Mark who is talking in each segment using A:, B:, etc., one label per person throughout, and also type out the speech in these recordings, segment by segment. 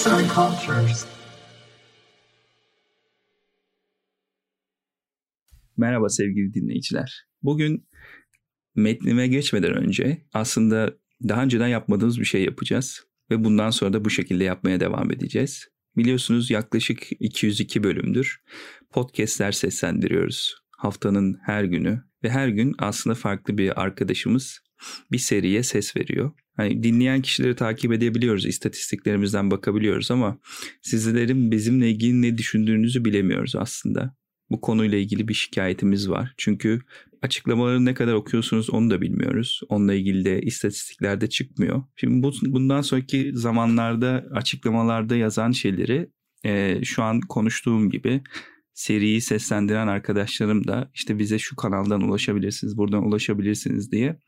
A: Arts and Cultures. Merhaba sevgili dinleyiciler. Bugün metnime geçmeden önce aslında daha önceden yapmadığımız bir şey yapacağız ve bundan sonra da bu şekilde yapmaya devam edeceğiz. Biliyorsunuz yaklaşık 202 bölümdür podcastler seslendiriyoruz. Haftanın her günü ve her gün aslında farklı bir arkadaşımız bir seriye ses veriyor. Hani dinleyen kişileri takip edebiliyoruz, istatistiklerimizden bakabiliyoruz ama sizlerin bizimle ilgili ne düşündüğünüzü bilemiyoruz aslında. Bu konuyla ilgili bir şikayetimiz var. Çünkü açıklamaları ne kadar okuyorsunuz onu da bilmiyoruz. Onunla ilgili de istatistiklerde çıkmıyor. Şimdi bu, bundan sonraki zamanlarda açıklamalarda yazan şeyleri e, şu an konuştuğum gibi seriyi seslendiren arkadaşlarım da işte bize şu kanaldan ulaşabilirsiniz, buradan ulaşabilirsiniz diye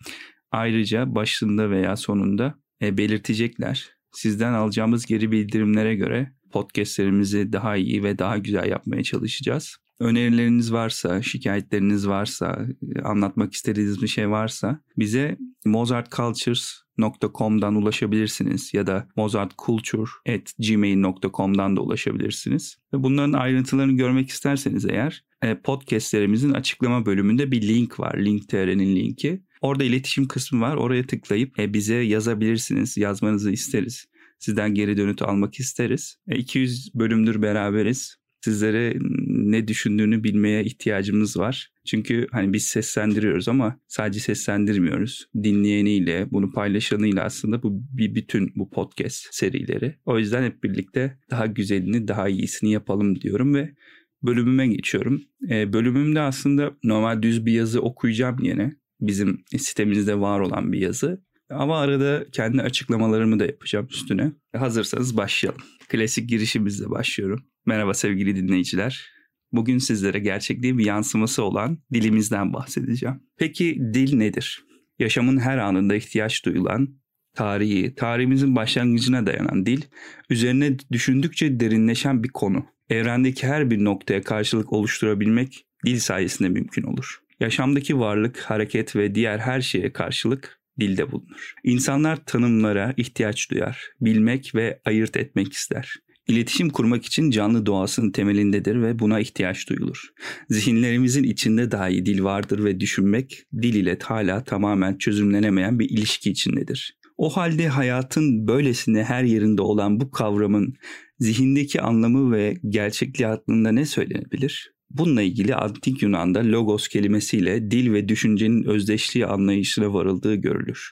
A: ayrıca başında veya sonunda e, belirtecekler. Sizden alacağımız geri bildirimlere göre podcastlerimizi daha iyi ve daha güzel yapmaya çalışacağız. Önerileriniz varsa, şikayetleriniz varsa, anlatmak istediğiniz bir şey varsa bize mozartcultures.com'dan ulaşabilirsiniz ya da mozartculture.gmail.com'dan da ulaşabilirsiniz. Ve bunların ayrıntılarını görmek isterseniz eğer e, podcastlerimizin açıklama bölümünde bir link var. Link.tr'nin linki. Orada iletişim kısmı var. Oraya tıklayıp e, bize yazabilirsiniz. Yazmanızı isteriz. Sizden geri dönüt almak isteriz. 200 e, bölümdür beraberiz. Sizlere ne düşündüğünü bilmeye ihtiyacımız var. Çünkü hani biz seslendiriyoruz ama sadece seslendirmiyoruz. Dinleyeniyle, bunu paylaşanıyla aslında bu bir bütün bu podcast serileri. O yüzden hep birlikte daha güzelini, daha iyisini yapalım diyorum ve bölümüme geçiyorum. E, bölümümde aslında normal düz bir yazı okuyacağım yine. Bizim sitemizde var olan bir yazı. Ama arada kendi açıklamalarımı da yapacağım üstüne. Hazırsanız başlayalım. Klasik girişimizle başlıyorum. Merhaba sevgili dinleyiciler. Bugün sizlere gerçekliğin bir yansıması olan dilimizden bahsedeceğim. Peki dil nedir? Yaşamın her anında ihtiyaç duyulan, tarihi, tarihimizin başlangıcına dayanan dil, üzerine düşündükçe derinleşen bir konu. Evrendeki her bir noktaya karşılık oluşturabilmek dil sayesinde mümkün olur. Yaşamdaki varlık, hareket ve diğer her şeye karşılık dilde bulunur. İnsanlar tanımlara ihtiyaç duyar, bilmek ve ayırt etmek ister. İletişim kurmak için canlı doğasının temelindedir ve buna ihtiyaç duyulur. Zihinlerimizin içinde dahi dil vardır ve düşünmek dil ile hala tamamen çözümlenemeyen bir ilişki içindedir. O halde hayatın böylesine her yerinde olan bu kavramın zihindeki anlamı ve gerçekliği hakkında ne söylenebilir? Bununla ilgili antik Yunan'da logos kelimesiyle dil ve düşüncenin özdeşliği anlayışına varıldığı görülür.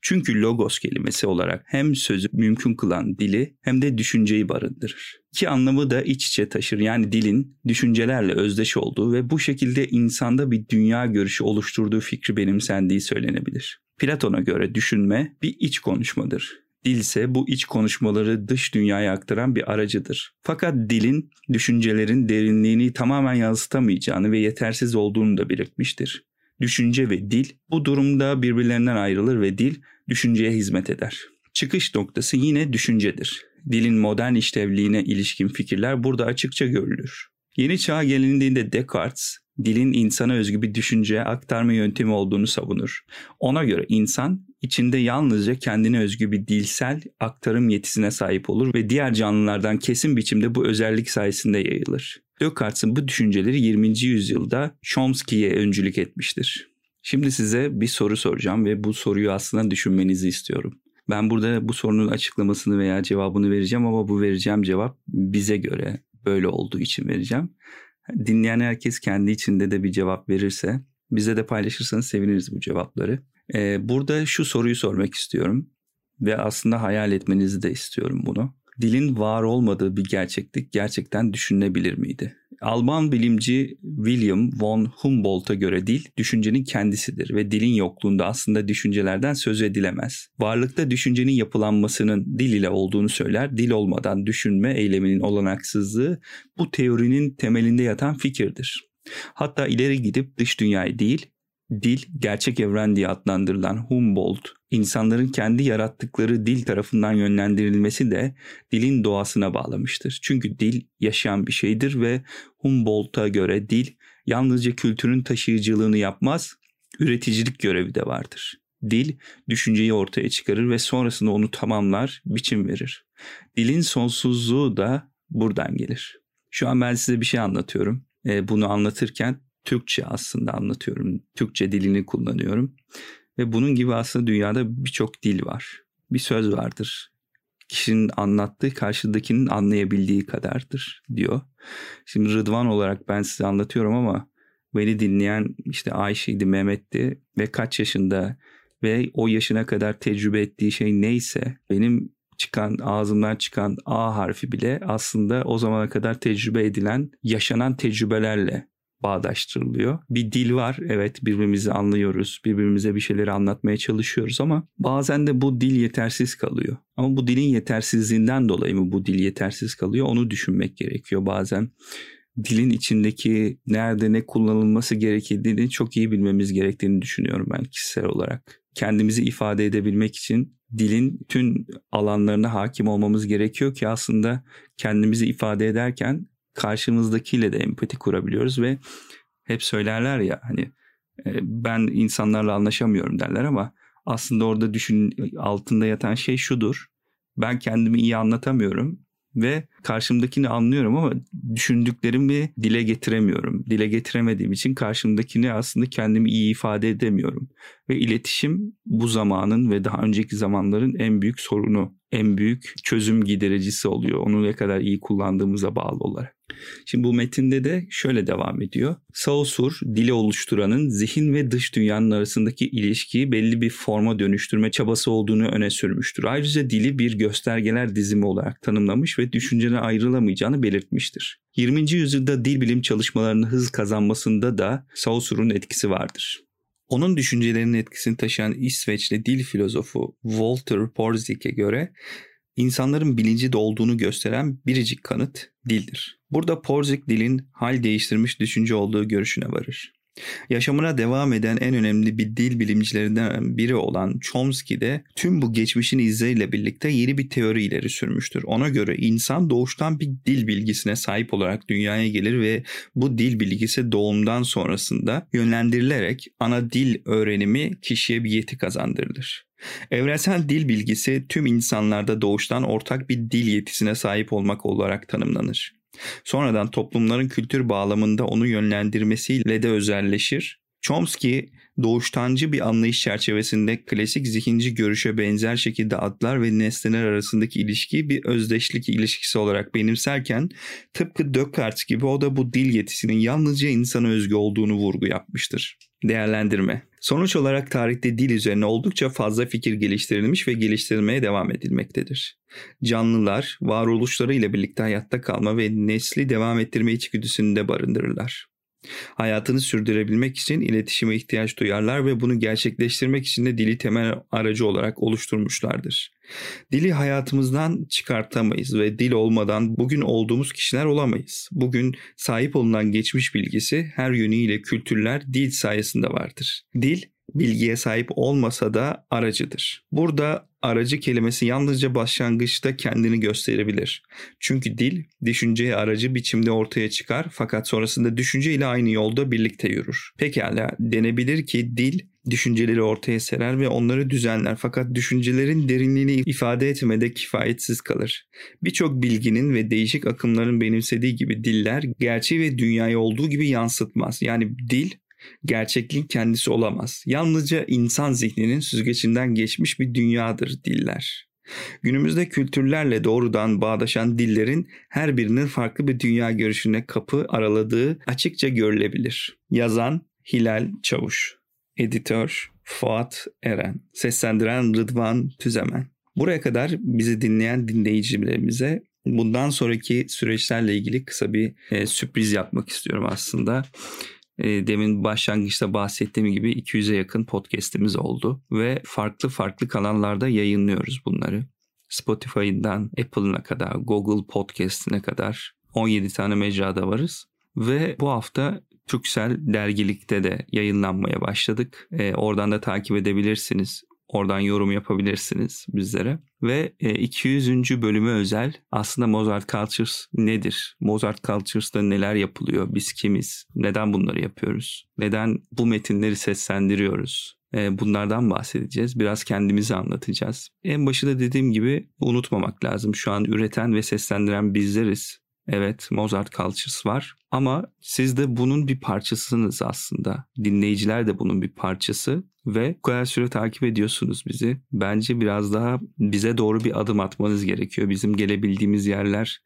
A: Çünkü logos kelimesi olarak hem sözü mümkün kılan dili hem de düşünceyi barındırır. İki anlamı da iç içe taşır. Yani dilin düşüncelerle özdeş olduğu ve bu şekilde insanda bir dünya görüşü oluşturduğu fikri benimsendiği söylenebilir. Platon'a göre düşünme bir iç konuşmadır. Dil ise bu iç konuşmaları dış dünyaya aktaran bir aracıdır. Fakat dilin düşüncelerin derinliğini tamamen yansıtamayacağını ve yetersiz olduğunu da belirtmiştir. Düşünce ve dil bu durumda birbirlerinden ayrılır ve dil düşünceye hizmet eder. Çıkış noktası yine düşüncedir. Dilin modern işlevliğine ilişkin fikirler burada açıkça görülür. Yeni çağa gelindiğinde Descartes, dilin insana özgü bir düşünce aktarma yöntemi olduğunu savunur. Ona göre insan içinde yalnızca kendine özgü bir dilsel aktarım yetisine sahip olur ve diğer canlılardan kesin biçimde bu özellik sayesinde yayılır. Descartes'in bu düşünceleri 20. yüzyılda Chomsky'ye öncülük etmiştir. Şimdi size bir soru soracağım ve bu soruyu aslında düşünmenizi istiyorum. Ben burada bu sorunun açıklamasını veya cevabını vereceğim ama bu vereceğim cevap bize göre böyle olduğu için vereceğim. Dinleyen herkes kendi içinde de bir cevap verirse bize de paylaşırsanız seviniriz bu cevapları. Ee, burada şu soruyu sormak istiyorum ve aslında hayal etmenizi de istiyorum bunu. Dilin var olmadığı bir gerçeklik gerçekten düşünülebilir miydi? Alman bilimci William von Humboldt'a göre dil düşüncenin kendisidir ve dilin yokluğunda aslında düşüncelerden söz edilemez. Varlıkta düşüncenin yapılanmasının dil ile olduğunu söyler, dil olmadan düşünme eyleminin olanaksızlığı bu teorinin temelinde yatan fikirdir. Hatta ileri gidip dış dünyayı değil, dil gerçek evren diye adlandırılan Humboldt, insanların kendi yarattıkları dil tarafından yönlendirilmesi de dilin doğasına bağlamıştır. Çünkü dil yaşayan bir şeydir ve Humboldt'a göre dil yalnızca kültürün taşıyıcılığını yapmaz, üreticilik görevi de vardır. Dil düşünceyi ortaya çıkarır ve sonrasında onu tamamlar, biçim verir. Dilin sonsuzluğu da buradan gelir. Şu an ben size bir şey anlatıyorum. E, bunu anlatırken Türkçe aslında anlatıyorum. Türkçe dilini kullanıyorum. Ve bunun gibi aslında dünyada birçok dil var. Bir söz vardır. Kişinin anlattığı karşıdakinin anlayabildiği kadardır diyor. Şimdi Rıdvan olarak ben size anlatıyorum ama beni dinleyen işte Ayşe'ydi, Mehmet'ti ve kaç yaşında ve o yaşına kadar tecrübe ettiği şey neyse benim çıkan ağzımdan çıkan A harfi bile aslında o zamana kadar tecrübe edilen yaşanan tecrübelerle bağdaştırılıyor. Bir dil var evet birbirimizi anlıyoruz birbirimize bir şeyleri anlatmaya çalışıyoruz ama bazen de bu dil yetersiz kalıyor. Ama bu dilin yetersizliğinden dolayı mı bu dil yetersiz kalıyor onu düşünmek gerekiyor bazen. Dilin içindeki nerede ne kullanılması gerektiğini çok iyi bilmemiz gerektiğini düşünüyorum ben kişisel olarak. Kendimizi ifade edebilmek için dilin tüm alanlarına hakim olmamız gerekiyor ki aslında kendimizi ifade ederken karşımızdakiyle de empati kurabiliyoruz ve hep söylerler ya hani e, ben insanlarla anlaşamıyorum derler ama aslında orada düşün altında yatan şey şudur. Ben kendimi iyi anlatamıyorum ve karşımdakini anlıyorum ama düşündüklerimi dile getiremiyorum. Dile getiremediğim için karşımdakini aslında kendimi iyi ifade edemiyorum. Ve iletişim bu zamanın ve daha önceki zamanların en büyük sorunu, en büyük çözüm gidericisi oluyor. Onu ne kadar iyi kullandığımıza bağlı olarak. Şimdi bu metinde de şöyle devam ediyor. Saussure dili oluşturanın zihin ve dış dünyanın arasındaki ilişkiyi belli bir forma dönüştürme çabası olduğunu öne sürmüştür. Ayrıca dili bir göstergeler dizimi olarak tanımlamış ve düşüncene ayrılamayacağını belirtmiştir. 20. yüzyılda dil bilim çalışmalarının hız kazanmasında da Saussure'un etkisi vardır. Onun düşüncelerinin etkisini taşıyan İsveçli dil filozofu Walter Porzik'e göre insanların bilinci olduğunu gösteren biricik kanıt dildir. Burada Porzik dilin hal değiştirmiş düşünce olduğu görüşüne varır. Yaşamına devam eden en önemli bir dil bilimcilerinden biri olan Chomsky de tüm bu geçmişin izleriyle birlikte yeni bir teori ileri sürmüştür. Ona göre insan doğuştan bir dil bilgisine sahip olarak dünyaya gelir ve bu dil bilgisi doğumdan sonrasında yönlendirilerek ana dil öğrenimi kişiye bir yeti kazandırılır. Evrensel dil bilgisi tüm insanlarda doğuştan ortak bir dil yetisine sahip olmak olarak tanımlanır. Sonradan toplumların kültür bağlamında onu yönlendirmesiyle de özelleşir. Chomsky doğuştancı bir anlayış çerçevesinde klasik zihinci görüşe benzer şekilde adlar ve nesneler arasındaki ilişkiyi bir özdeşlik ilişkisi olarak benimserken tıpkı Descartes gibi o da bu dil yetisinin yalnızca insana özgü olduğunu vurgu yapmıştır. Değerlendirme Sonuç olarak tarihte dil üzerine oldukça fazla fikir geliştirilmiş ve geliştirilmeye devam edilmektedir. Canlılar varoluşları ile birlikte hayatta kalma ve nesli devam ettirme içgüdüsünü de barındırırlar. Hayatını sürdürebilmek için iletişime ihtiyaç duyarlar ve bunu gerçekleştirmek için de dili temel aracı olarak oluşturmuşlardır. Dili hayatımızdan çıkartamayız ve dil olmadan bugün olduğumuz kişiler olamayız. Bugün sahip olunan geçmiş bilgisi her yönüyle kültürler dil sayesinde vardır. Dil bilgiye sahip olmasa da aracıdır. Burada aracı kelimesi yalnızca başlangıçta kendini gösterebilir. Çünkü dil düşünceyi aracı biçimde ortaya çıkar fakat sonrasında düşünce ile aynı yolda birlikte yürür. Pekala denebilir ki dil düşünceleri ortaya serer ve onları düzenler fakat düşüncelerin derinliğini ifade etmede kifayetsiz kalır. Birçok bilginin ve değişik akımların benimsediği gibi diller gerçeği ve dünyayı olduğu gibi yansıtmaz. Yani dil gerçekliğin kendisi olamaz. Yalnızca insan zihninin süzgecinden geçmiş bir dünyadır diller. Günümüzde kültürlerle doğrudan bağdaşan dillerin her birinin farklı bir dünya görüşüne kapı araladığı açıkça görülebilir. Yazan Hilal Çavuş, editör Fuat Eren, seslendiren Rıdvan Tüzemen. Buraya kadar bizi dinleyen dinleyicilerimize bundan sonraki süreçlerle ilgili kısa bir e, sürpriz yapmak istiyorum aslında. E, demin başlangıçta bahsettiğim gibi 200'e yakın podcast'imiz oldu ve farklı farklı kanallarda yayınlıyoruz bunları. Spotify'dan Apple'ına kadar, Google Podcast'ine kadar 17 tane mecrada varız. Ve bu hafta Türksel dergilikte de yayınlanmaya başladık. E, oradan da takip edebilirsiniz. Oradan yorum yapabilirsiniz bizlere. Ve 200. E, bölümü özel aslında Mozart Cultures nedir? Mozart Cultures'da neler yapılıyor? Biz kimiz? Neden bunları yapıyoruz? Neden bu metinleri seslendiriyoruz? E, bunlardan bahsedeceğiz. Biraz kendimizi anlatacağız. En başında dediğim gibi unutmamak lazım. Şu an üreten ve seslendiren bizleriz. Evet Mozart Cultures var ama siz de bunun bir parçasısınız aslında. Dinleyiciler de bunun bir parçası ve bu kadar süre takip ediyorsunuz bizi. Bence biraz daha bize doğru bir adım atmanız gerekiyor. Bizim gelebildiğimiz yerler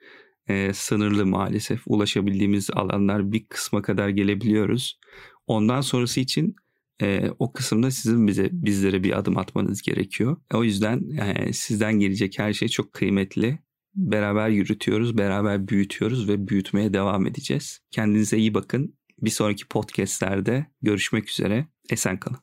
A: e, sınırlı maalesef. Ulaşabildiğimiz alanlar bir kısma kadar gelebiliyoruz. Ondan sonrası için e, o kısımda sizin bize bizlere bir adım atmanız gerekiyor. O yüzden e, sizden gelecek her şey çok kıymetli. Beraber yürütüyoruz, beraber büyütüyoruz ve büyütmeye devam edeceğiz. Kendinize iyi bakın. Bir sonraki podcastlerde görüşmek üzere. Esen kalın.